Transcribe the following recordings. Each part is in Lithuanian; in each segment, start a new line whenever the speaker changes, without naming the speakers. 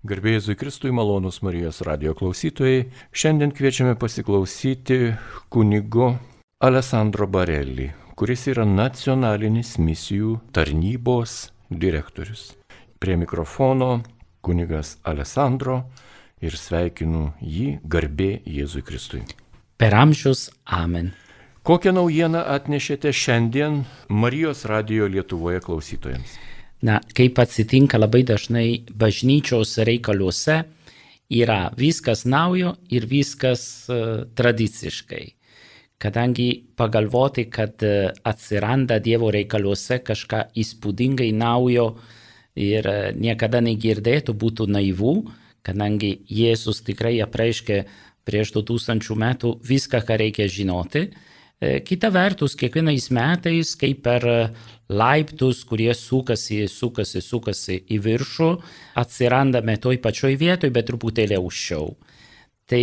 Garbėjai Kristui malonus Marijos radio klausytojai, šiandien kviečiame pasiklausyti kunigo Alessandro Barelli, kuris yra nacionalinis misijų tarnybos direktorius. Prie mikrofono kunigas Alessandro ir sveikinu jį garbė Jėzui Kristui.
Per amžius amen.
Kokią naujieną atnešėte šiandien Marijos radio Lietuvoje klausytojams?
Na, kaip atsitinka labai dažnai bažnyčios reikaluose, yra viskas naujo ir viskas uh, tradiciškai. Kadangi pagalvoti, kad uh, atsiranda Dievo reikaluose kažką įspūdingai naujo ir uh, niekada negirdėtų, būtų naivu, kadangi Jėzus tikrai apreiškė prieš 2000 metų viską, ką reikia žinoti. Kita vertus, kiekvienais metais, kaip per laiptus, kurie sukasi, sukasi, sukasi į viršų, atsirandame toj pačioj vietoj, bet truputėlį aukščiau. Tai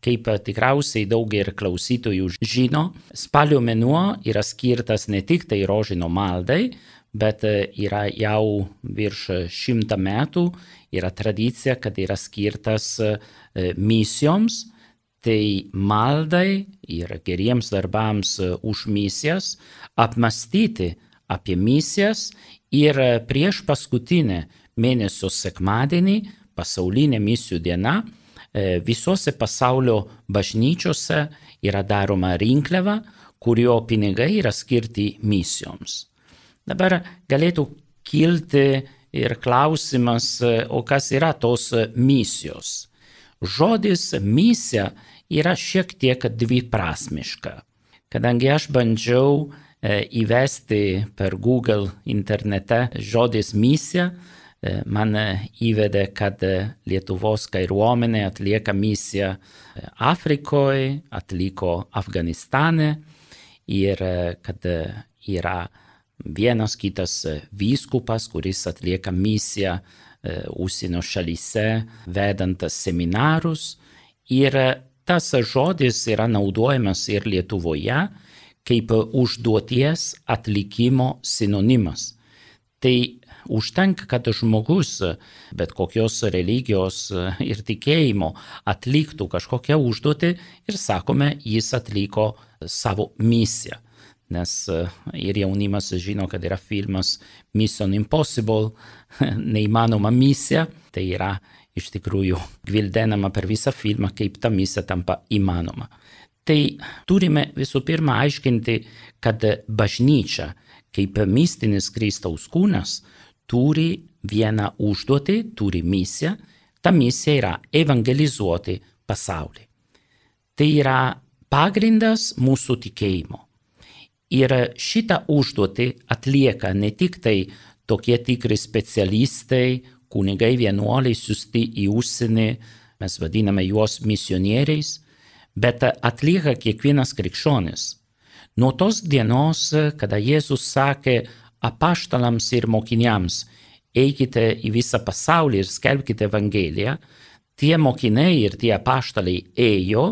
kaip tikriausiai daug ir klausytojų žino, spalio mėnuo yra skirtas ne tik tai rožino maldai, bet yra jau virš šimtą metų, yra tradicija, kad yra skirtas misijoms, tai maldai ir geriems darbams už misijas apmastyti apie misijas ir prieš paskutinę mėnesio sekmadienį, pasaulinė misijų diena, visose pasaulio bažnyčiose yra daroma rinkliava, kurio pinigai yra skirti misijoms. Dabar galėtų kilti ir klausimas, o kas yra tos misijos. Žodis misija yra šiek tiek dviprasmiška, kadangi aš bandžiau įvesti per Google internete žodis misija, man įvedė, kad Lietuvos kariuomenė atlieka misiją Afrikoje, atliko Afganistane ir kad yra vienas kitas vyskupas, kuris atlieka misiją užsienio šalyse, vedant seminarus. Ir tas žodis yra naudojamas ir Lietuvoje, kaip užduoties atlikimo sinonimas. Tai užtenka, kad žmogus bet kokios religijos ir tikėjimo atliktų kažkokią užduotį ir sakome, jis atliko savo misiją. Nes ir jaunimas žino, kad yra filmas Mission Impossible, neįmanoma misija, tai yra iš tikrųjų gvildenama per visą filmą, kaip ta misija tampa įmanoma. Tai turime visų pirma aiškinti, kad bažnyčia kaip mistinis Kristaus kūnas turi vieną užduotį, turi misiją, ta misija yra evangelizuoti pasaulį. Tai yra pagrindas mūsų tikėjimo. Ir šitą užduotį atlieka ne tik tai tokie tikri specialistai, kunigai vienuoliai siūsti į užsienį, mes vadiname juos misionieriais, bet atlieka kiekvienas krikščionis. Nuo tos dienos, kada Jėzus sakė apaštalams ir mokiniams, eikite į visą pasaulį ir skelbkite Evangeliją, tie mokiniai ir tie apaštalai ėjo,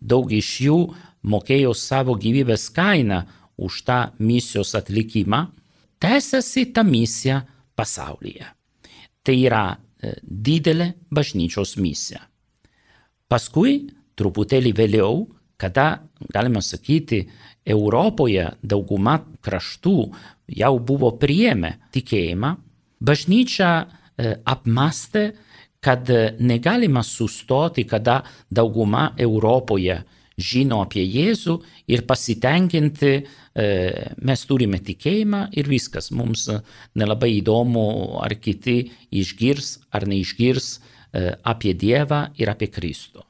daug iš jų mokėjo savo gyvybės kainą už tą misijos atlikimą, tęsiasi ta misija pasaulyje. Tai yra didelė bažnyčios misija. Paskui truputėlį vėliau, kada, galima sakyti, Europoje dauguma kraštų jau buvo priėmę tikėjimą, bažnyčia apmastė, kad negalima sustoti, kada dauguma Europoje žino apie Jėzų ir pasitenkinti, mes turime tikėjimą ir viskas, mums nelabai įdomu, ar kiti išgirs ar neišgirs apie Dievą ir apie Kristų.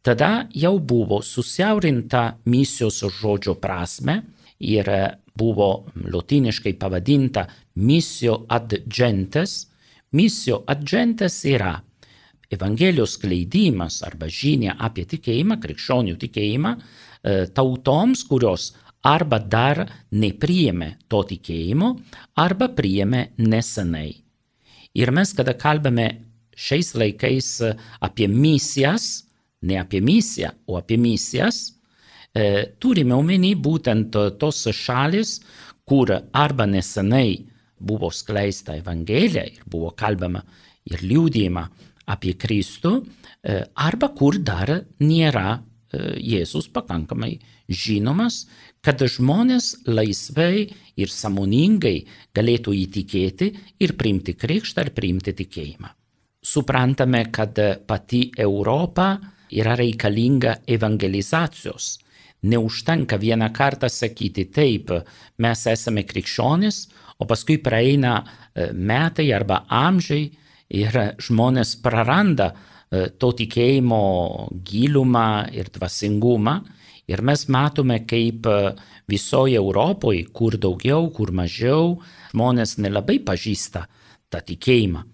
Tada jau buvo susiaurinta misijos žodžio prasme ir buvo lotiniškai pavadinta misio ad gentes. Misio ad gentes yra Evangelijos skleidimas arba žinia apie tikėjimą, krikščionių tikėjimą tautoms, kurios arba dar nepriėmė to tikėjimo, arba priėmė nesenai. Ir mes, kada kalbame šiais laikais apie misijas, ne apie misiją, o apie misijas, e, turime omeny būtent tos šalis, kur arba nesenai buvo skleista Evangelija ir buvo kalbama ir liūdėjimą apie Kristų, e, arba kur dar nėra e, Jėzus pakankamai žinomas, kad žmonės laisvai ir samoningai galėtų įtikėti ir priimti krikštą ir priimti tikėjimą. Suprantame, kad pati Europa yra reikalinga evangelizacijos. Neužtenka vieną kartą sakyti taip, mes esame krikščionis, o paskui praeina e, metai arba amžiai ir žmonės praranda e, to tikėjimo gilumą ir dvasingumą. Ir mes matome, kaip e, visoje Europoje, kur daugiau, kur mažiau, žmonės nelabai pažįsta tą tikėjimą.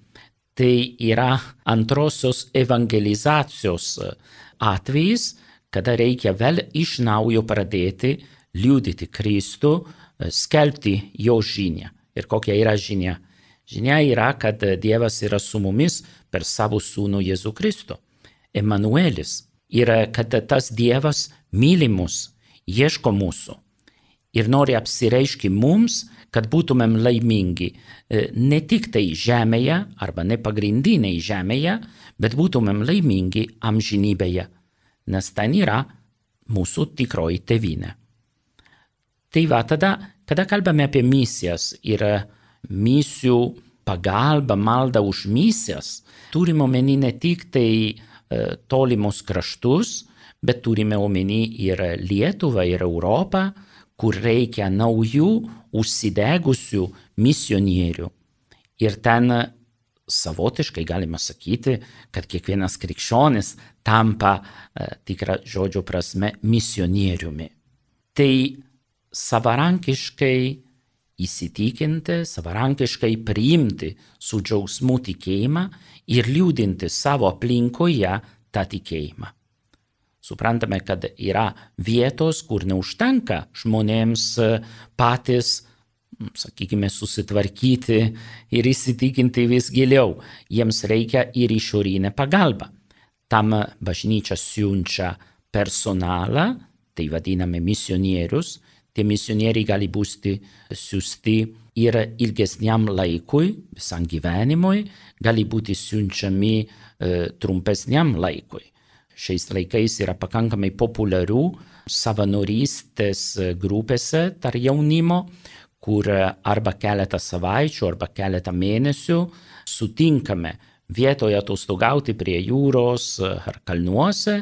Tai yra antrosios evangelizacijos e, atvejis, kada reikia vėl iš naujo pradėti liūdyti Kristų, skelbti jo žinią. Ir kokia yra žinia? Žinia yra, kad Dievas yra su mumis per savo sūnų Jėzų Kristų. Emanuelis yra, kad tas Dievas myli mus, ieško mūsų ir nori apsireiški mums, kad būtumėm laimingi e, ne tik tai žemėje arba ne pagrindiniai žemėje, bet būtumėm laimingi amžinybėje, nes ten yra mūsų tikroji tevinė. Tai va tada, kada kalbame apie misijas ir misijų pagalba, malda už misijas, turime omeny ne tik tai e, tolimus kraštus, bet turime omeny ir Lietuvą, ir Europą, kur reikia naujų užsidegusių misionierių. Ir ten savotiškai galima sakyti, kad kiekvienas krikščionis tampa e, tikrą žodžio prasme misionieriumi. Tai savarankiškai įsitikinti, savarankiškai priimti su džiaugsmu tikėjimą ir liūdinti savo aplinkoje tą tikėjimą. Suprantame, kad yra vietos, kur neužtenka žmonėms e, patys, sakykime, susitvarkyti ir įsitikinti vis giliau. Jiems reikia ir išorinę pagalbą. Tam bažnyčia siunčia personalą, tai vadiname misionierius, tie misionieriai gali būti siūsti ir ilgesniam laikui, visam gyvenimui, gali būti siunčiami e, trumpesniam laikui. Šiais laikais yra pakankamai populiarių savanorystės grupėse tarp jaunimo, kur arba keletą savaičių, arba keletą mėnesių sutinkame vietoje atostogauti prie jūros ar kalnuose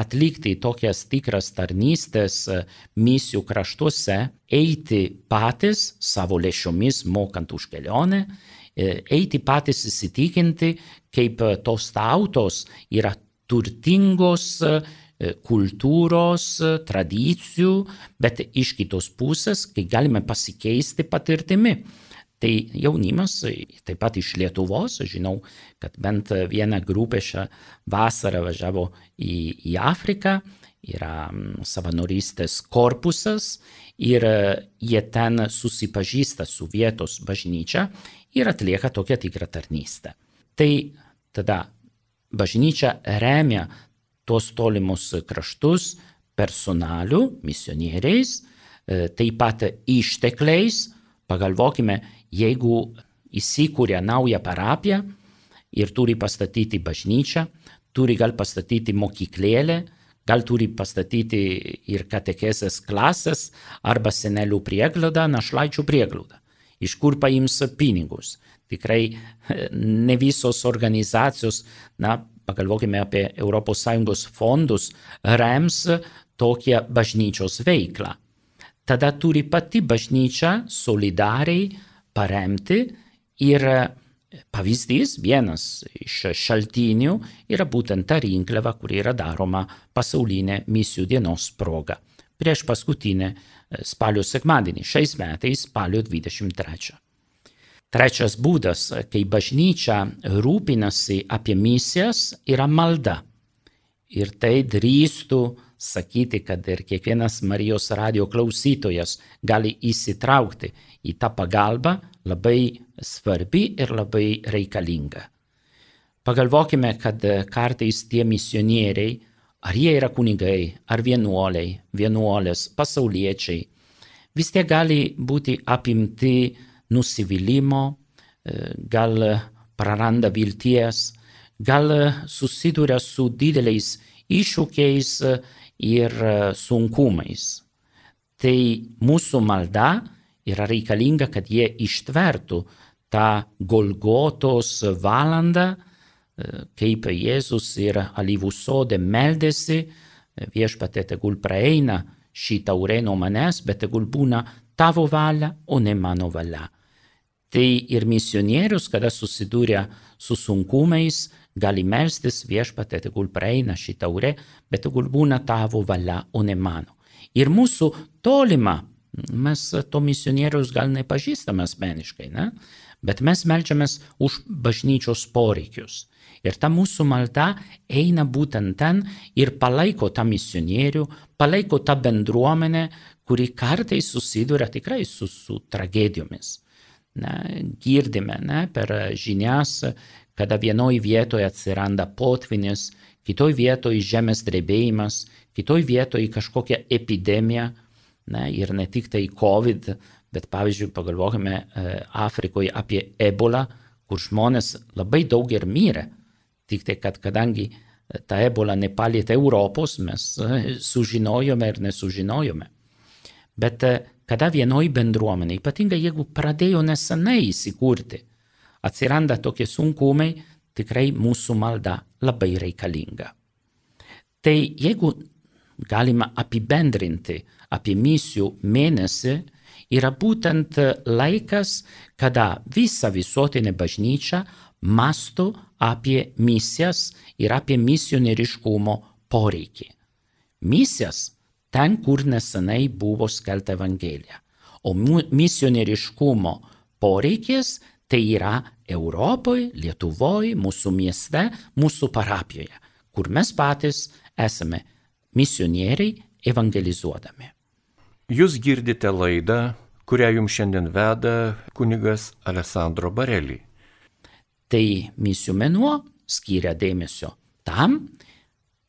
atlikti tokias tikras tarnystės e, misijų kraštuose, eiti patys savo lėšomis mokant už kelionę, e, eiti patys įsitikinti, kaip e, tos tautos yra turtingos kultūros, tradicijų, bet iš kitos pusės, kai galime pasikeisti patirtimi. Tai jaunimas, taip pat iš Lietuvos, žinau, kad bent viena grupė šią vasarą važiavo į, į Afriką, yra mm, savanorystės korpusas ir jie ten susipažįsta su vietos bažnyčia ir atlieka tokią tikrą tarnystę. Tai tada bažnyčia remia tuos tolimus kraštus personaliu, misionieriais, e, taip pat ištekliais, pagalvokime, jeigu įsikūrė naują parapiją ir turi pastatyti bažnyčią, turi gal pastatyti mokyklėlę, gal turi pastatyti ir katekesės klasės arba senelių prieglaudą, našlaičių prieglaudą. Iš kur paims pinigus? Tikrai ne visos organizacijos, na, pagalvokime apie ES fondus, rems tokią bažnyčios veiklą. Tada turi pati bažnyčia solidariai paremti ir pavyzdys vienas iš šaltinių yra būtent ta rinkliava, kuri yra daroma pasaulinė misijų dienos proga. Prieš paskutinę spalio sekmadienį, šiais metais spalio 23. Trečias būdas, kai bažnyčia rūpinasi apie misijas, yra malda. Ir tai drįstų sakyti, kad ir kiekvienas Marijos radio klausytojas gali įsitraukti į tą pagalbą labai svarbi ir labai reikalinga. Pagalvokime, kad kartais tie misionieriai, ar jie yra kunigai, ar vienuoliai, vienuolės, pasauliečiai, vis tiek gali būti apimti nusivylimą, e, gal praranda vilties, gal susiduria su dideliais iššūkiais ir sunkumais. Tai mūsų malda yra reikalinga, kad jie ištvertų tą Golgotos valandą, kaip Jėzus ir alyvų sode meldėsi, viešpatė tegul praeina šį taurę nuo manęs, bet tegul būna tavo valia, o ne mano valia. Tai ir misionierius, kada susidūrė su sunkumais, gali melstis viešpatė, tegul praeina šį taurę, bet tegul būna tavo valia, o ne mano. Ir mūsų tolima, mes to misionierius gal nepažįstame asmeniškai, ne? bet mes melčiamės už bažnyčios poreikius. Ir ta mūsų malda eina būtent ten ir palaiko tą misionierių, palaiko tą bendruomenę, kuri kartais susiduria tikrai su, su tragedijomis. Ne, girdime ne, per žinias, kada vienoj vietoje atsiranda potvinis, kitoj vietoje žemės drebėjimas, kitoj vietoje kažkokia epidemija, ne, ir ne tik tai COVID, bet pavyzdžiui, pagalvokime e, Afrikoje apie ebolą, kur žmonės labai daug ir mirė Tik tai, kad kadangi ta ebola nepalietė Europos, mes sužinojome ir nesužinojome. Bet kada vienoj bendruomenė, ypatingai jeigu pradėjo nesenai įsikurti, atsiranda tokie sunkumai, tikrai mūsų malda labai reikalinga. Tai jeigu galima apibendrinti apie misijų mėnesį, yra būtent laikas, kada visa visuotinė bažnyčia masto apie misijas ir apie misionieriškumo poreikį. Misijas ten, kur nesenai buvo skelta Evangelija. O misionieriškumo poreikis tai yra Europoje, Lietuvoje, mūsų mieste, mūsų parapijoje, kur mes patys esame misionieriai evangelizuodami.
Jūs girdite laidą, kurią jums šiandien veda kunigas Alessandro Barelį.
Tai misijų menuo skiria dėmesio tam,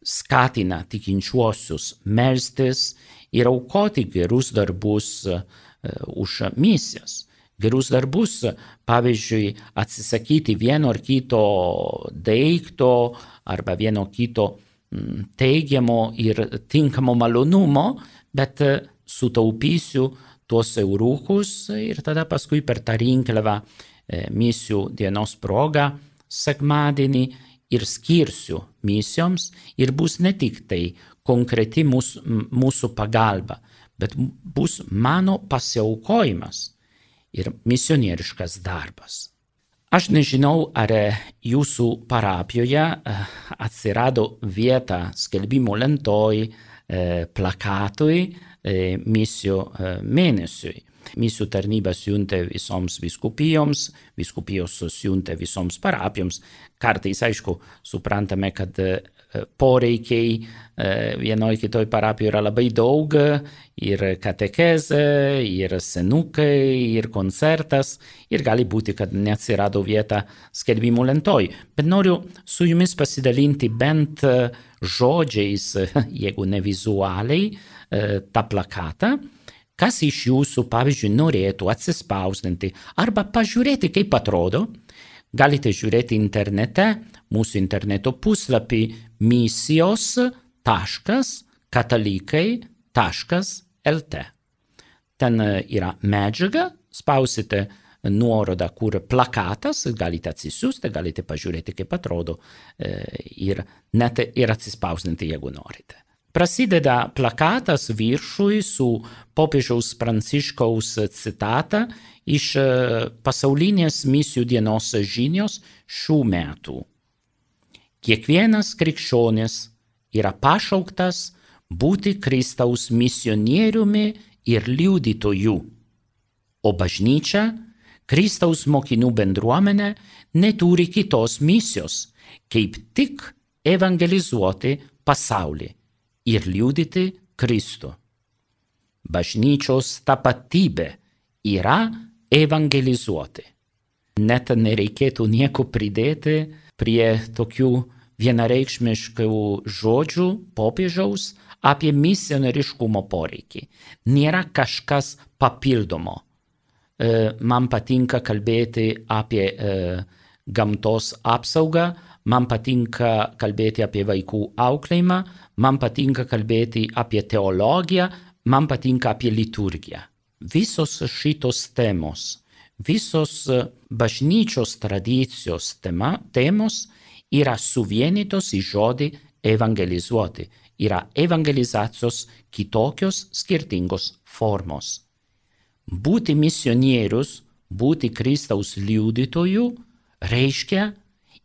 skatina tikinčiuosius melstis ir aukoti gerus darbus uh, už misijas. Gerus darbus, pavyzdžiui, atsisakyti vieno ar kito daikto arba vieno kito teigiamo ir tinkamo malonumo, bet uh, sutaupysiu tuos eurukus ir tada paskui per tą rinkliavą E, misijų dienos proga sekmadienį ir skirsiu misijoms ir bus ne tik tai konkreti mūsų, mūsų pagalba, bet bus mano pasiaukojimas ir misionieriškas darbas. Aš nežinau, ar jūsų parapijoje e, atsirado vieta skelbimo lentoj, e, plakatui, misijų mėnesiui. Misijų tarnyba siuntė visoms viskupijoms, viskupijos siuntė visoms parapijoms. Kartais, aišku, suprantame, kad e, poreikiai e, vienoje kitoje parapijoje yra labai daug. Ir katekeze, ir senukai, ir koncertas, ir gali būti, kad neatsirado vieta skelbimų lentoj. Bet noriu su jumis pasidalinti bent žodžiais, jeigu ne vizualiai, e, tą plakatą. Kas iš jūsų, pavyzdžiui, norėtų atsispausdinti arba pažiūrėti, kaip atrodo, galite žiūrėti internete, mūsų interneto puslapį misijos.katalikai.lt. Ten yra medžiaga, spausite nuorodą, kur plakatas, galite atsisiųsti, galite pažiūrėti, kaip atrodo ir net ir atsispausdinti, jeigu norite. Prasideda plakatas viršui su popiežiaus Pranciškaus citata iš e, pasaulinės misijų dienos žinios šių metų. Kiekvienas krikščionis yra pašauktas būti Kristaus misionieriumi ir liudytoju, o bažnyčia, Kristaus mokinių bendruomenė, neturi kitos misijos, kaip tik evangelizuoti pasaulį ir liudyti Kristų. Bažnyčios tapatybė yra evangelizuoti. Net nereikėtų nieko pridėti prie tokių vienareikšmiškų žodžių popiežiaus apie misioneriškumo poreikį. Nėra kažkas papildomo. E, man patinka kalbėti apie e, gamtos apsaugą, man patinka kalbėti apie vaikų auklėjimą, man patinka kalbėti apie teologiją, man patinka apie liturgiją. Visos šitos temos, visos bažnyčios tradicijos tema, temos yra suvienytos į žodį evangelizuoti, yra evangelizacijos kitokios skirtingos formos. Būti misionierius, būti Kristaus liudytojų reiškia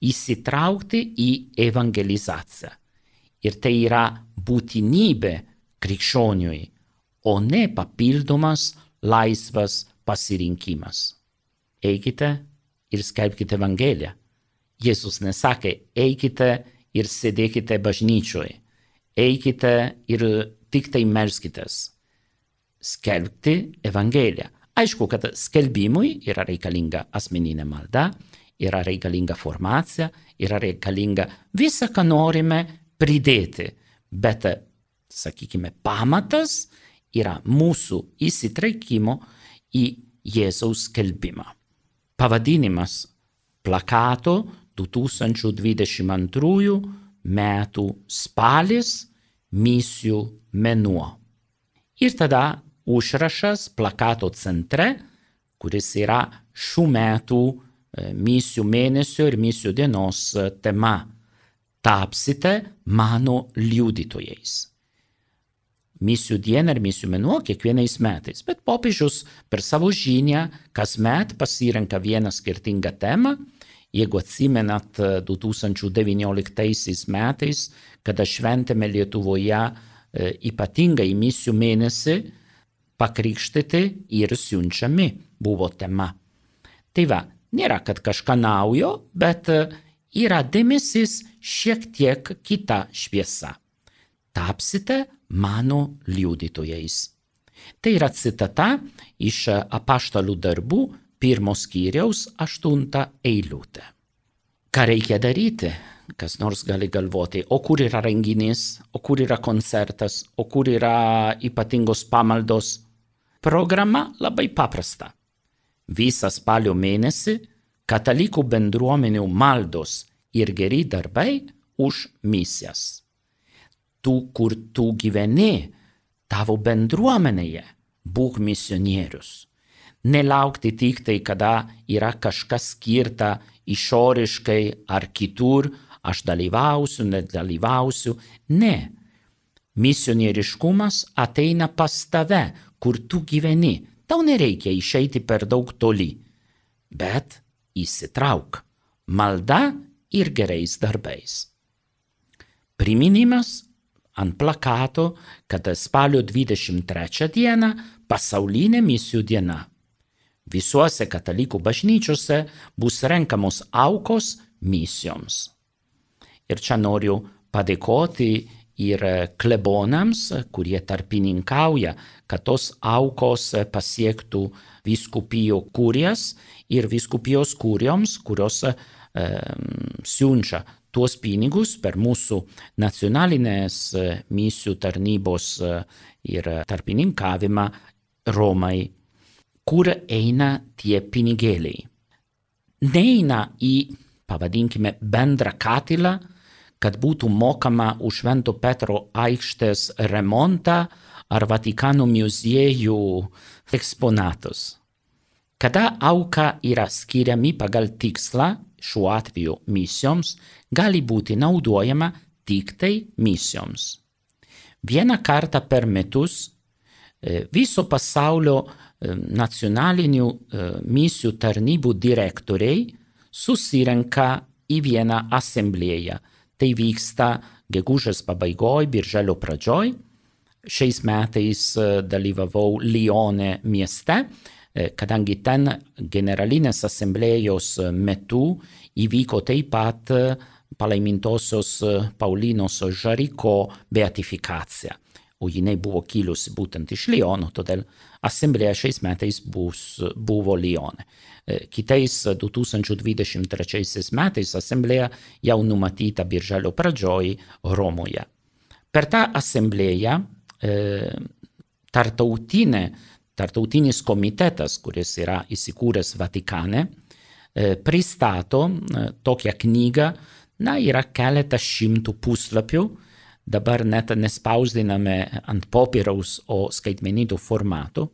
įsitraukti į evangelizaciją. Ir tai yra būtinybė krikščioniui, o ne papildomas laisvas pasirinkimas. Eikite ir skelbkite Evangeliją. Jėzus nesakė, eikite ir sėdėkite bažnyčioje, eikite ir tik tai melskitės. Skelbti Evangeliją. Aišku, kad skelbimui yra reikalinga asmeninė malda, yra reikalinga formacija, yra reikalinga visa, ką norime pridėti. Bet, sakykime, pamatas yra mūsų įsitraukimo į Jėzaus skelbimą. Pavadinimas plakato 2022 metų spalis misijų menuo. Ir tada užrašas plakato centre, kuris yra šių metų misijų mėnesio ir misijų dienos tema. Tapsite mano liudytojais. Misijų diena ir misijų mėnuo kiekvienais metais, bet popiežius per savo žinią kasmet pasirenka vieną skirtingą temą. Jeigu atsimenat 2019 metais, kada šventėme Lietuvoje ypatingai misijų mėnesį, pakrikštyti ir siunčiami buvo tema. Tai va, nėra kad kažką naujo, bet yra dėmesys šiek tiek kita šviesa. Tapsite mano liudytojais. Tai yra citata iš apaštalų darbų pirmos skyriaus aštuntą eilutę. Ką reikia daryti? Kas nors gali galvoti, o kur yra renginys, o kur yra koncertas, o kur yra ypatingos pamaldos. Programa labai paprasta. Visą spalio mėnesį katalikų bendruomenių maldos ir geri darbai už misijas. Tu, kur tu gyveni, tavo bendruomenėje, būk misionierius. Nelaukti tik tai, kada yra kažkas skirta išoriškai ar kitur, aš dalyvausiu, nedalyvausiu. Ne. Misionieriškumas ateina pas tave, kur tu gyveni. Tau nereikia išeiti per daug toli, bet įsitrauk malda ir gerais darbais. Priminimas ant plakato, kad spalio 23 diena pasaulinė misijų diena. Visuose katalikų bažnyčiose bus renkamos aukos misijoms. Ir čia noriu padėkoti ir klebonams, kurie tarpininkauja, kad tos aukos pasiektų viskupijų kurijas ir viskupijos kurijoms, kurios e, siunčia tuos pinigus per mūsų nacionalinės misijų tarnybos ir tarpininkavimą Romai, kur eina tie pinigėliai. Neina į, pavadinkime, bendrą katilą, kad būtų mokama už Švento Petro aikštės remontą ar Vatikano muziejų eksponatus. Kada auka yra skiriami pagal tikslą, šiuo atveju misijoms, gali būti naudojama tik tai misijoms. Vieną kartą per metus viso pasaulio nacionalinių misijų tarnybų direktoriai susirenka į vieną asamblėją. Tai vyksta gegužės pabaigoj, birželio pradžioj. Šiais metais dalyvavau Lione mieste, kadangi ten generalinės asamblėjos metu įvyko taip pat palaimintosios Paulinos Žariko beatifikacija. O jinai buvo kilusi būtent iš Liono, todėl asamblėja šiais metais bus, buvo Lione. Kitais 2023 metais asamblėja jau numatyta birželio pradžioj Romoje. Per tą asamblėją e, tartautinė, tartautinis komitetas, kuris yra įsikūręs Vatikane, pristato tokią knygą, na, yra keletas šimtų puslapių, dabar net nespausdiname ant popieriaus, o skaitmeninio formato,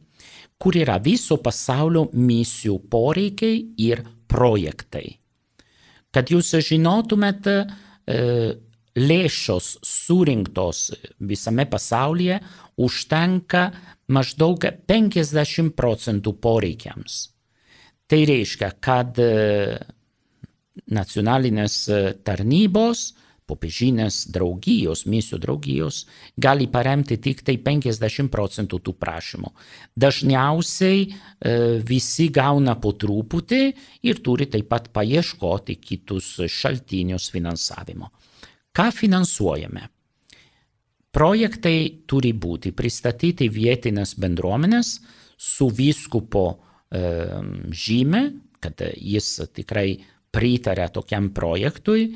kur yra viso pasaulio misijų poreikiai ir projektai. Kad jūs žinotumėt, lėšos surinktos visame pasaulyje užtenka maždaug 50 procentų poreikiams. Tai reiškia, kad nacionalinės tarnybos popiežinės draugijos, misijų draugijos, gali paremti tik tai 50 procentų tų prašymų. Dažniausiai e, visi gauna po truputį ir turi taip pat paieškoti kitus šaltinius finansavimo. Ką finansuojame? Projektai turi būti pristatyti vietinės bendruomenės su vyskupo e, žyme, kad jis tikrai pritarė tokiam projektui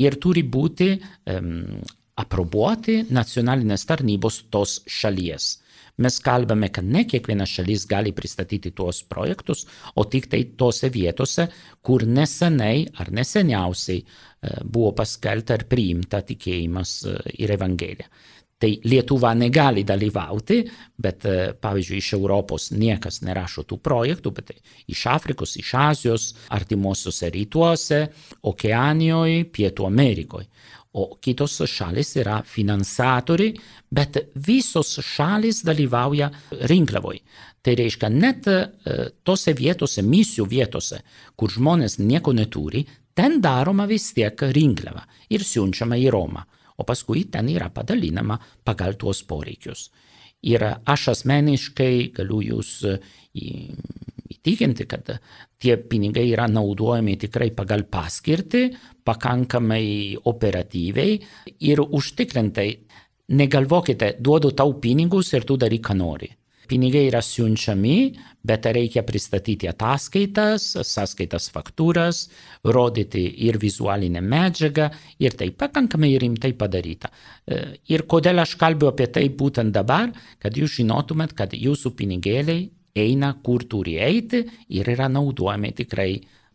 ir turi būti um, aprobuoti nacionalinės tarnybos tos šalies. Mes kalbame, kad ne kiekviena šalis gali pristatyti tuos projektus, o tik tai tose vietose, kur nesenai ar neseniausiai buvo paskelbta ir priimta tikėjimas ir Evangelija. Tai Lietuva negali dalyvauti, bet pavyzdžiui iš Europos niekas nerašo tų projektų, bet iš Afrikos, iš Azijos, artimuosiuose rytuose, Okeanijoje, Pietų Amerikoje. O kitos šalis yra finansatoriai, bet visos šalis dalyvauja rinkliavoj. Tai reiškia, net tose vietose, misijų vietose, kur žmonės nieko neturi, ten daroma vis tiek rinkliava ir siunčiama į Romą o paskui ten yra padalinama pagal tuos poreikius. Ir aš asmeniškai galiu jūs įtikinti, kad tie pinigai yra naudojami tikrai pagal paskirtį, pakankamai operatyviai ir užtikrintai. Negalvokite, duodu tau pinigus ir tu daryk, ką nori. Pinigai yra siunčiami, bet reikia pristatyti ataskaitas, sąskaitas faktūras, rodyti ir vizualinę medžiagą ir tai pakankamai rimtai padaryta. Ir kodėl aš kalbu apie tai būtent dabar, kad jūs žinotumėt, kad jūsų pinigėliai eina kur turi eiti ir yra naudojami tikrai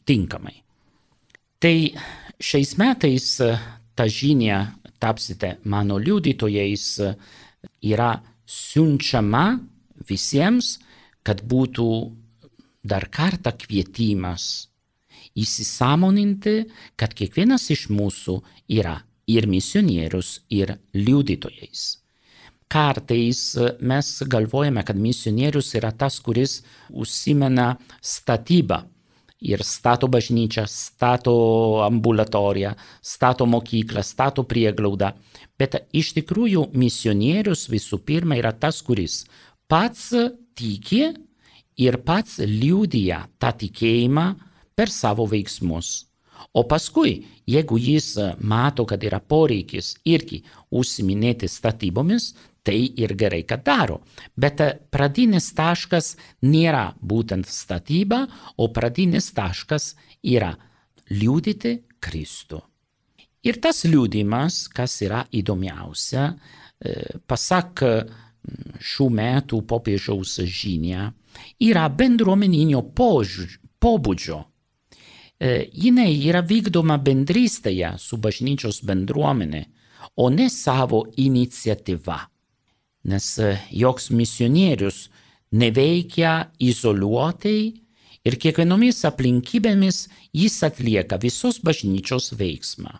tinkamai. Tai šiais metais ta žinia tapsite mano liudytojais yra siunčiama visiems, kad būtų dar kartą kvietimas įsisamoninti, kad kiekvienas iš mūsų yra ir misionierius, ir liudytojais. Kartais mes galvojame, kad misionierius yra tas, kuris užsimena statybą ir stato bažnyčią, stato ambulatoriją, stato mokyklą, stato prieglaudą. Bet iš tikrųjų misionierius visų pirma yra tas, kuris pats tiki ir pats liūdija tą tikėjimą per savo veiksmus. O paskui, jeigu jis mato, kad yra poreikis irgi užsiminėti statybomis, tai ir gerai, kad daro. Bet pradinis taškas nėra būtent statyba, o pradinis taškas yra liūdyti Kristų. Ir tas liūdimas, kas yra įdomiausia, pasak šių metų popiežiaus žinia yra bendruomeninio pobūdžio. Jinai yra vykdoma bendrystėje su bažnyčios bendruomenė, o ne savo iniciatyva. Nes joks misionierius neveikia izoliuotai ir kiekvienomis aplinkybėmis jis atlieka visos bažnyčios veiksmą.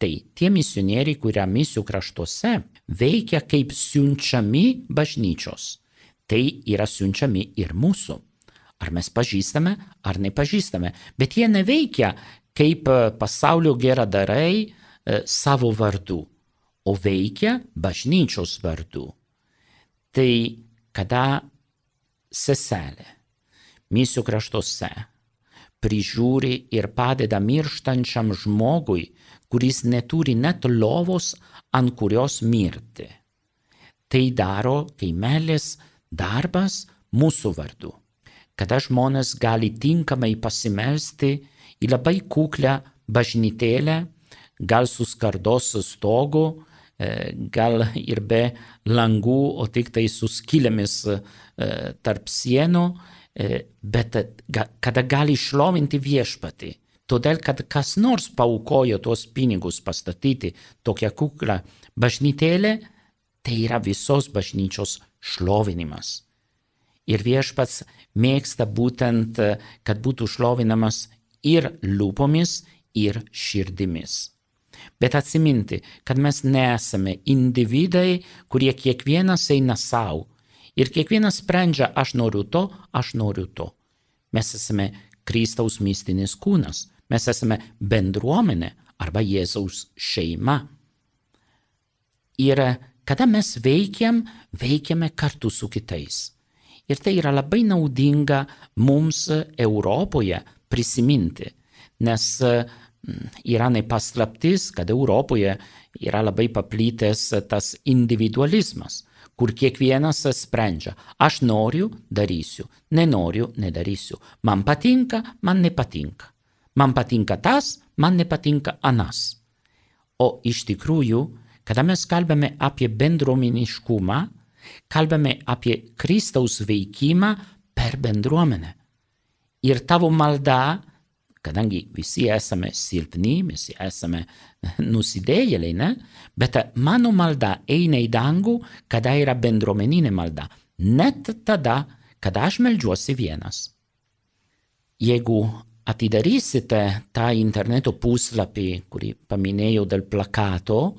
Tai tie misionieriai, kurie misijų kraštuose veikia kaip siunčiami bažnyčios. Tai yra siunčiami ir mūsų. Ar mes pažįstame, ar nepažįstame. Bet jie neveikia kaip pasaulio geradarai savo vardu, o veikia bažnyčios vardu. Tai kada seselė misijų kraštuose prižiūri ir padeda mirštančiam žmogui kuris neturi net lovos, ant kurios mirti. Tai daro, kai meilės darbas mūsų vardu, kada žmonės gali tinkamai pasimelsti į labai kuklę bažnytėlę, gal su skardos stogu, gal ir be langų, o tik tai su skylėmis tarp sienų, e, bet kada gali šlovinti viešpatį. Todėl, kad kas nors paukojo tuos pinigus pastatyti tokią kuklą bažnytėlę, tai yra visos bažnyčios šlovinimas. Ir viešpats mėgsta būtent, kad būtų šlovinamas ir lūpomis, ir širdimis. Bet atsiminti, kad mes nesame individai, kurie kiekvienas eina savo. Ir kiekvienas sprendžia, aš noriu to, aš noriu to. Mes esame Kristaus mistinis kūnas. Mes esame bendruomenė arba Jėzaus šeima. Ir kada mes veikiam, veikiame kartu su kitais. Ir tai yra labai naudinga mums Europoje prisiminti, nes yra nepaslaptis, kad Europoje yra labai paplitęs tas individualizmas, kur kiekvienas sprendžia, aš noriu, darysiu, nenoriu, nedarysiu, man patinka, man nepatinka, man patinka tas, man nepatinka anas. O iš tikrųjų, kada mes kalbame apie bendruomeniškumą, kalbame apie Kristaus veikimą per bendruomenę. Ir tavo malda kadangi visi esame silpni, visi esame nusidėjėliai, ne? Bet mano malda eina į dangų, kada yra bendruomeninė malda. Net tada, kada aš melžiuosi vienas. Jeigu atidarysite tą interneto puslapį, kurį paminėjau dėl plakato,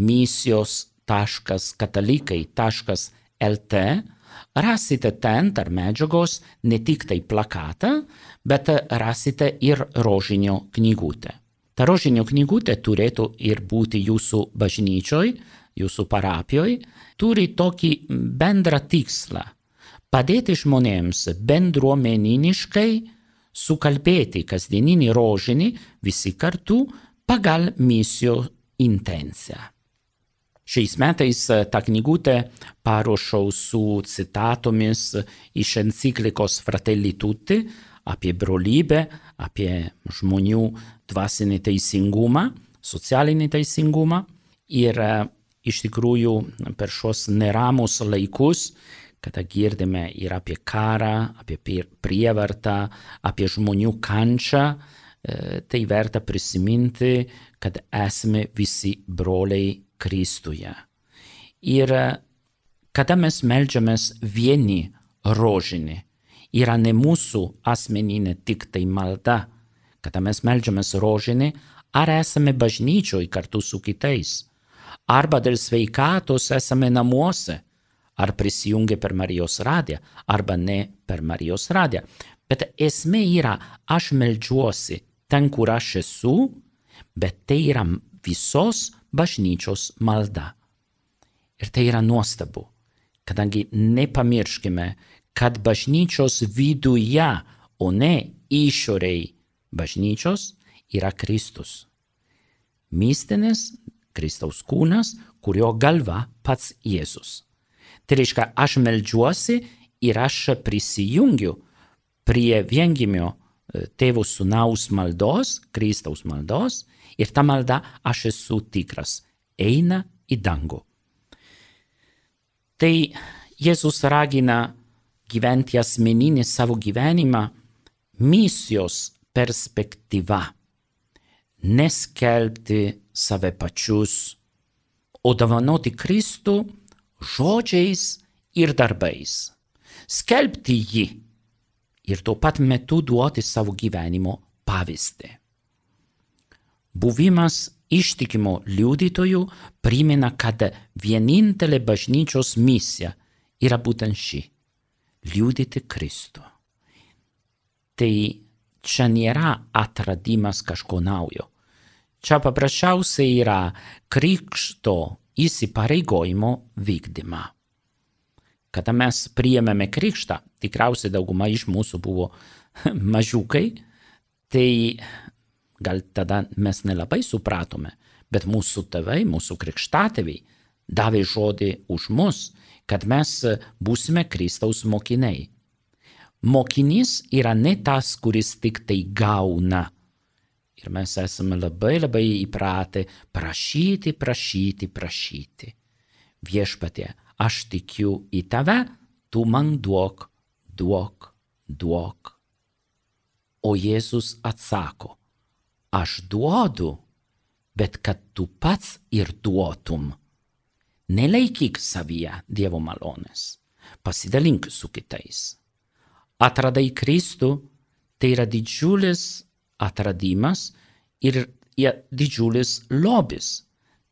misijos.katalikai.lt, rasite ten tarp medžiagos ne tik tai plakatą, bet rasite ir rožinio knygutę. Ta rožinio knygutė turėtų ir būti jūsų bažnyčioj, jūsų parapijoj, turi tokį bendrą tikslą - padėti žmonėms bendruomeniniškai sukalbėti kasdieninį rožinį visi kartu pagal misijų intenciją. Šiais metais tą knygutę paruošau su citatomis iš enciklikos Fratelli Tutti apie brolybę, apie žmonių dvasinį teisingumą, socialinį teisingumą. Ir iš tikrųjų per šios neramus laikus, kada girdime ir apie karą, apie prievartą, apie žmonių kančią, tai verta prisiminti, kad esame visi broliai Kristuje. Ir kada mes melžiamės vieni rožinį, yra ne mūsų asmeninė tik tai malda, kada mes melžiamės rožinį, ar esame bažnyčioj kartu su kitais, arba dėl sveikatos esame namuose, ar prisijungia per Marijos radiją, arba ne per Marijos radiją. Bet esmė yra, aš melžiuosi ten, kur aš esu, bet tai yra visos bažnyčios malda. Ir tai yra nuostabu, kadangi nepamirškime, kad bažnyčios viduje, o ne išoriai bažnyčios, yra Kristus. Mistinis Kristaus kūnas, kurio galva pats Jėzus. Tai reiškia, aš melžiuosi ir aš prisijungiu prie viengimio tėvo sunaus maldos, Kristaus maldos, ir ta malda aš esu tikras, eina į dangų. Tai Jėzus ragina gyventi asmeninį savo gyvenimą misijos perspektyva, neskelbti save pačius, o dovanoti Kristų žodžiais ir darbais, skelbti jį ir tuo pat metu duoti savo gyvenimo pavyzdį. Buvimas ištikimo liudytojų primena, kad vienintelė bažnyčios misija yra būtent ši - liudyti Kristų. Tai čia nėra atradimas kažko naujo. Čia paprasčiausiai yra krikšto įsipareigojimo vykdyma. Kada mes priėmėme krikštą, tikriausiai dauguma iš mūsų buvo mažiukai, tai gal tada mes nelabai supratome, bet mūsų tėvai, mūsų krikštatėviai davė žodį už mus, kad mes būsime Kristaus mokiniai. Mokinys yra ne tas, kuris tik tai gauna. Ir mes esame labai labai įpratę prašyti, prašyti, prašyti. Viešpatie, aš tikiu į tave, tu man duok, duok, duok. O Jėzus atsako, aš duodu, bet kad tu pats ir duotum. Nelaikyk savyje Dievo malonės, pasidalink su kitais. Atradai Kristų, tai yra didžiulis atradimas ir didžiulis lobis.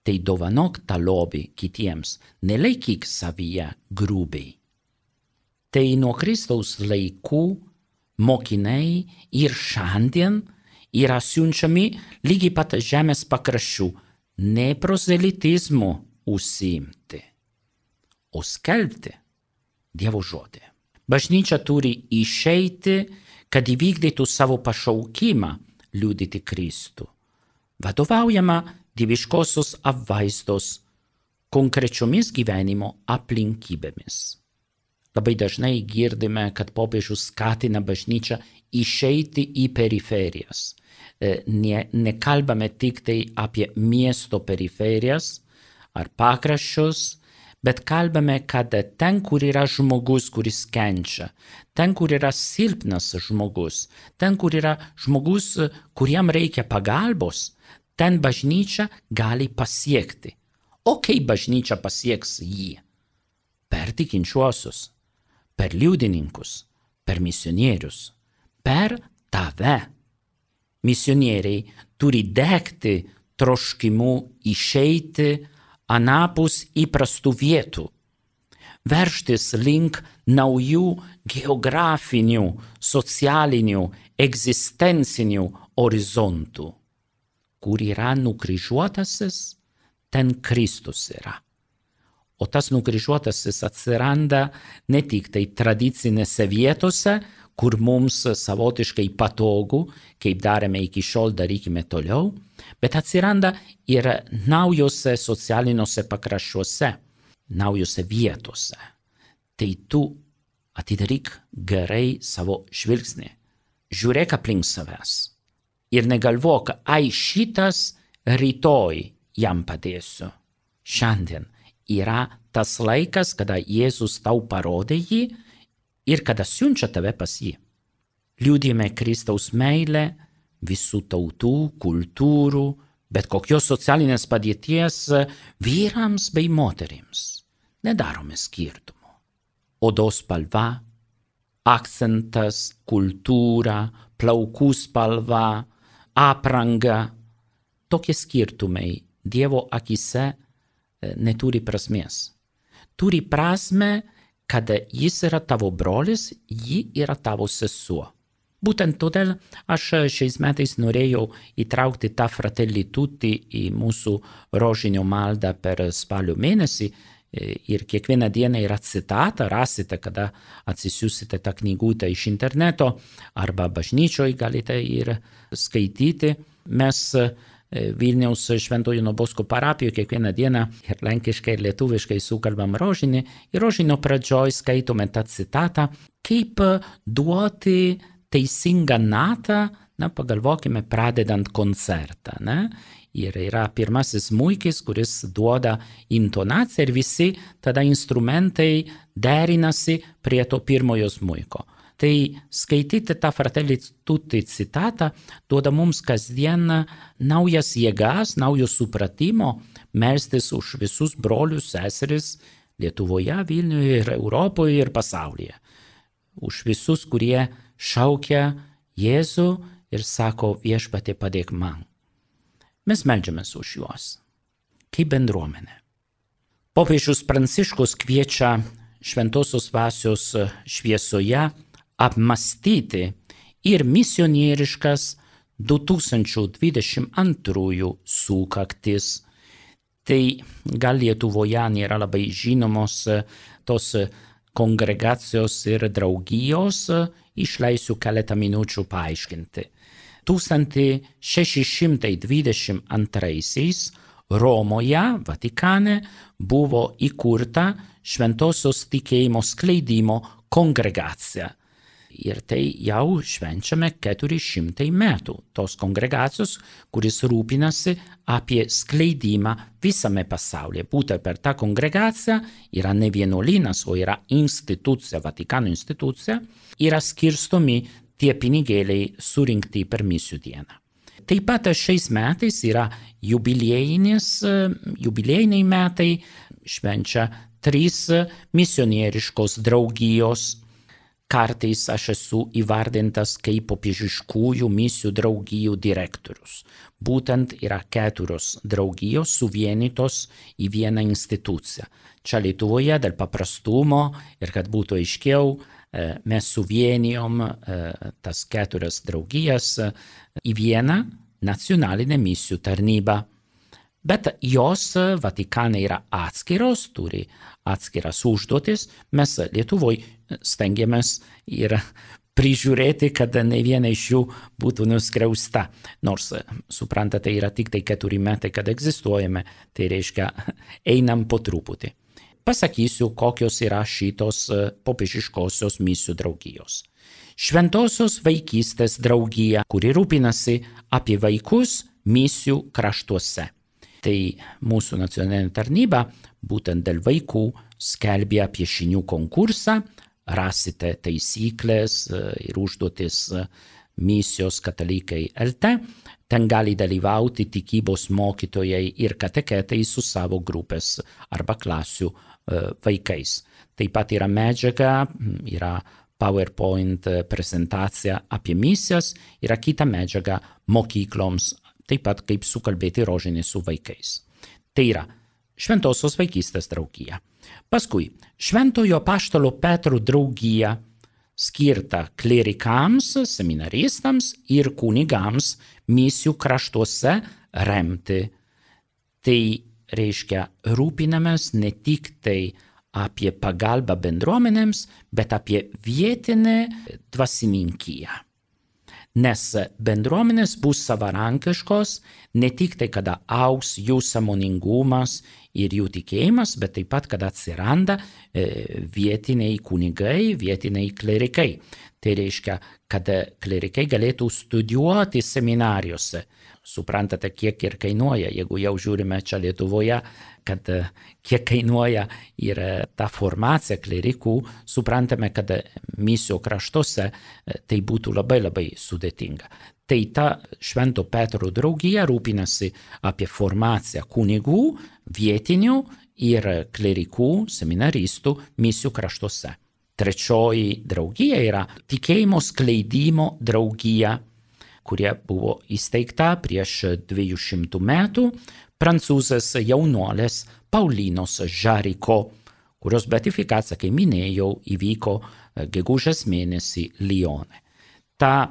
Tai dovanok tą lobį kitiems, nelaikyk savyje grubiai. Tai nuo Kristaus laikų mokiniai ir šiandien yra siunčiami lygiai pat žemės pakraščių, ne prozelitizmu užsiimti, o skelbti Dievo žodį. Bažnyčia turi išeiti, kad įvykdytų savo pašaukimą liūdyti Kristų, vadovaujama dieviškosios apvaizdos konkrečiomis gyvenimo aplinkybėmis. Labai dažnai girdime, kad popiežius skatina bažnyčią išeiti į periferijas. Ne, nekalbame tik tai apie miesto periferijas ar pakraščius, bet kalbame, kad ten, kur yra žmogus, kuris kenčia, ten, kur yra silpnas žmogus, ten, kur yra žmogus, kuriam reikia pagalbos, ten bažnyčia gali pasiekti. O kaip bažnyčia pasieks jį? Per tikinčiuosius, per liudininkus, per misionierius, per tave. Misionieriai turi degti troškimu išeiti anapus įprastų vietų, verštis link naujų geografinių, socialinių, egzistencinių horizontų. Kur yra nukryžiuotasis, ten Kristus yra. O tas nukryžiuotasis atsiranda ne tik tai tradicinėse vietose, kur mums savotiškai patogu, kaip darėme iki šiol, darykime toliau, bet atsiranda ir naujose socialiniuose pakraščiuose, naujose vietose. Tai tu atidaryk gerai savo žvilgsnį, žiūrėk aplink savęs ir negalvok, ai šitas rytoj jam padėsiu. Šiandien yra tas laikas, kada Jėzus tau parodė jį ir kada siunčia tave pas jį. Liūdime Kristaus meilę visų tautų, kultūrų, bet kokios socialinės padėties vyrams bei moterims. Nedarome skirtumų. Odos spalva, akcentas, kultūra, plaukų spalva, apranga. Tokie skirtumai Dievo akise neturi prasmės. Turi prasme, kad jis yra tavo brolis, ji yra tavo sesuo. Būtent todėl aš šiais metais norėjau įtraukti tą fratelį tuti į mūsų rožinio maldą per spalio mėnesį ir kiekvieną dieną yra citata, rasite, kada atsisiusite tą knygutę iš interneto arba bažnyčioj galite ir skaityti. Mes Vilniaus Šventojo Nobosko parapijoje kiekvieną dieną ir lenkiškai, ir lietuviškai sukalbam rožinį. Ir rožinio pradžioj skaitome tą citatą, kaip duoti teisingą natą, na, pagalvokime, pradedant koncertą. Ne? Ir yra pirmasis muikis, kuris duoda intonaciją ir visi tada instrumentai derinasi prie to pirmojo muiko. Tai skaityti tą fratelį tutti citatą duoda mums kasdien naujas jėgas, naujo supratimo, melstis už visus brolius, seseris Lietuvoje, Vilniuje ir Europoje ir pasaulyje. Už visus, kurie šaukia Jėzų ir sako viešpatė padėk man. Mes melžiamės už juos. Kaip bendruomenė. Popiežius Pranciškus kviečia šventosios vasios šviesoje apmastyti ir misionieriškas 2022 sukaktis. Tai gal Lietuvoje nėra labai žinomos tos kongregacijos ir draugijos, išleisiu keletą minučių paaiškinti. 1622 Romoje, Vatikane, buvo įkurta Šventosios tikėjimo skleidimo kongregacija Ir tai jau švenčiame 400 metų tos kongregacijos, kuris rūpinasi apie skleidimą visame pasaulyje. Būtent per tą kongregaciją yra ne vienuolynas, o yra institucija, Vatikano institucija, yra skirstomi tie pinigėliai surinkti per misijų dieną. Taip pat šiais metais yra jubiliejiniai metai, švenčia trys misionieriškos draugijos. Kartais aš esu įvardintas kaip popiežiškųjų misijų draugijų direktorius. Būtent yra keturios draugijos suvienytos į vieną instituciją. Čia Lietuvoje dėl paprastumo ir kad būtų aiškiau, mes suvienijom tas keturias draugijas į vieną nacionalinę misijų tarnybą. Bet jos Vatikane yra atskiros, turi atskiras užduotis, mes Lietuvoje stengiamės ir prižiūrėti, kad ne viena iš jų būtų nuskriausta. Nors, suprantate, yra tik tai keturi metai, kad egzistuojame, tai reiškia, einam po truputį. Pasakysiu, kokios yra šitos popiežiškosios misijų draugijos. Šventosios vaikystės draugija, kuri rūpinasi apie vaikus misijų kraštuose. Tai mūsų nacionalinė tarnyba būtent dėl vaikų skelbia piešinių konkursą, rasite taisyklės ir užduotis misijos katalikai LT, ten gali dalyvauti tikybos mokytojai ir kateketai su savo grupės arba klasių vaikais. Taip pat yra medžiaga, yra PowerPoint prezentacija apie misijas, yra kita medžiaga mokykloms taip pat kaip sukalbėti rožinį su vaikais. Tai yra Šventosios vaikystės draugija. Paskui Šventojo paštalo Petro draugija skirta klerikams, seminaristams ir kunigams misijų kraštuose remti. Tai reiškia rūpinamės ne tik tai apie pagalbą bendruomenėms, bet apie vietinę dvasininkiją nes bendruomenės bus savarankiškos ne tik tai, kada auks jų samoningumas ir jų tikėjimas, bet taip pat, kada atsiranda vietiniai kunigai, vietiniai klerikai. Tai reiškia, kad klerikai galėtų studijuoti seminarijose. Suprantate, kiek ir kainuoja, jeigu jau žiūrime čia Lietuvoje, kad kiek kainuoja ir ta formacija klerikų, suprantame, kad misijų kraštuose tai būtų labai labai sudėtinga. Tai ta Švento Petro draugija rūpinasi apie formaciją kunigų, vietinių ir klerikų, seminaristų misijų kraštuose. Trečioji draugija yra tikėjimo skleidimo draugija, kurie buvo įsteigta prieš 200 metų prancūzės jaunuolės Paulinos Žariko, kurios beatifikacija, kaip minėjau, įvyko gegužės mėnesį Lyone. Ta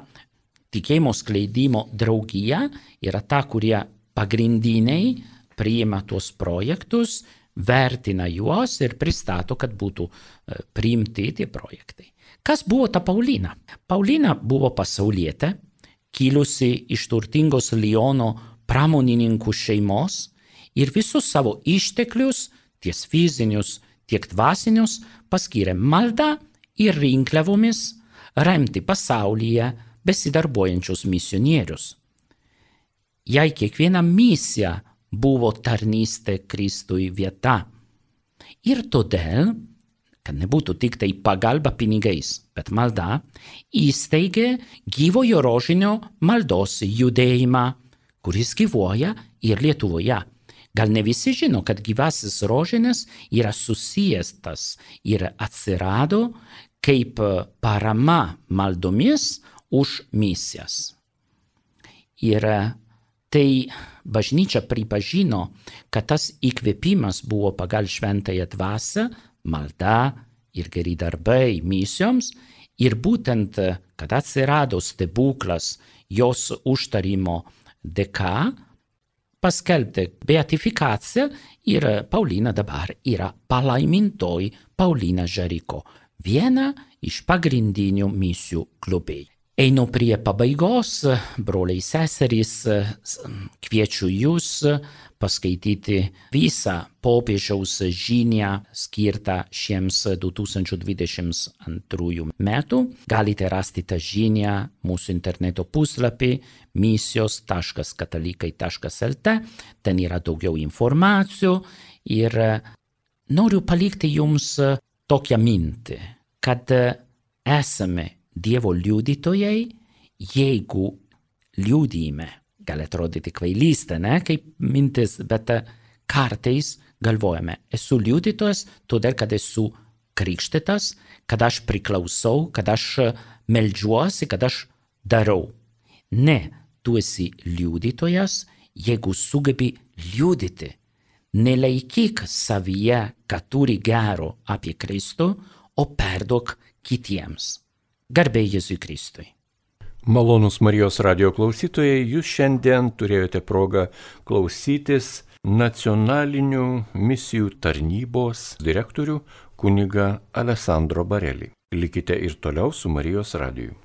tikėjimo skleidimo draugija yra ta, kurie pagrindiniai priima tuos projektus, vertina juos ir pristato, kad būtų priimti tie projektai. Kas buvo ta Paulina? Paulina buvo pasaulietė, kilusi iš turtingos Lyono pramonininkų šeimos ir visus savo išteklius, ties fizinius, tiek dvasinius, paskyrė maldą ir rinkliavomis remti pasaulyje besidarbuojančius misionierius. Jei kiekviena misija buvo tarnystė Kristui vieta. Ir todėl, kad nebūtų tik tai pagalba pinigais, bet malda, įsteigė gyvojo rožinio maldos judėjimą, kuris gyvuoja ir Lietuvoje. Gal ne visi žino, kad gyvasis rožinis yra susijęs tas ir atsirado kaip parama maldomis už misijas. Ir tai bažnyčia pripažino, kad tas įkvėpimas buvo pagal šventąją dvasę, malda ir geri darbai misijoms, ir būtent, kad atsirado stebuklas jos užtarimo dėka, paskelbti beatifikaciją ir Paulina dabar yra palaimintoji Paulina Žariko, viena iš pagrindinių misijų globėjų. Einu prie pabaigos, broliai seserys, kviečiu jūs paskaityti visą popiežiaus žinią skirtą šiems 2022 metų. Galite rasti tą žinią mūsų interneto puslapį misijos.katalikai.lt. Ten yra daugiau informacijų ir noriu palikti jums tokią mintį, kad esame Dievo liudytojai, jeigu liudijime gali atrodyti kvailystė, ne, kaip mintis, bet kartais galvojame, esu liudytojas, todėl kad esu krikštytas, kad aš priklausau, kad aš melžiuosi, kad aš darau. Ne, tu esi liudytojas, jeigu sugebi liudyti. Nelaikyk savyje, kad turi gero apie Kristų, o perduok kitiems. Garbė Jėzui Kristui.
Malonus Marijos radio klausytojai, jūs šiandien turėjote progą klausytis nacionalinių misijų tarnybos direktorių kuniga Alessandro Barelį. Likite ir toliau su Marijos radiju.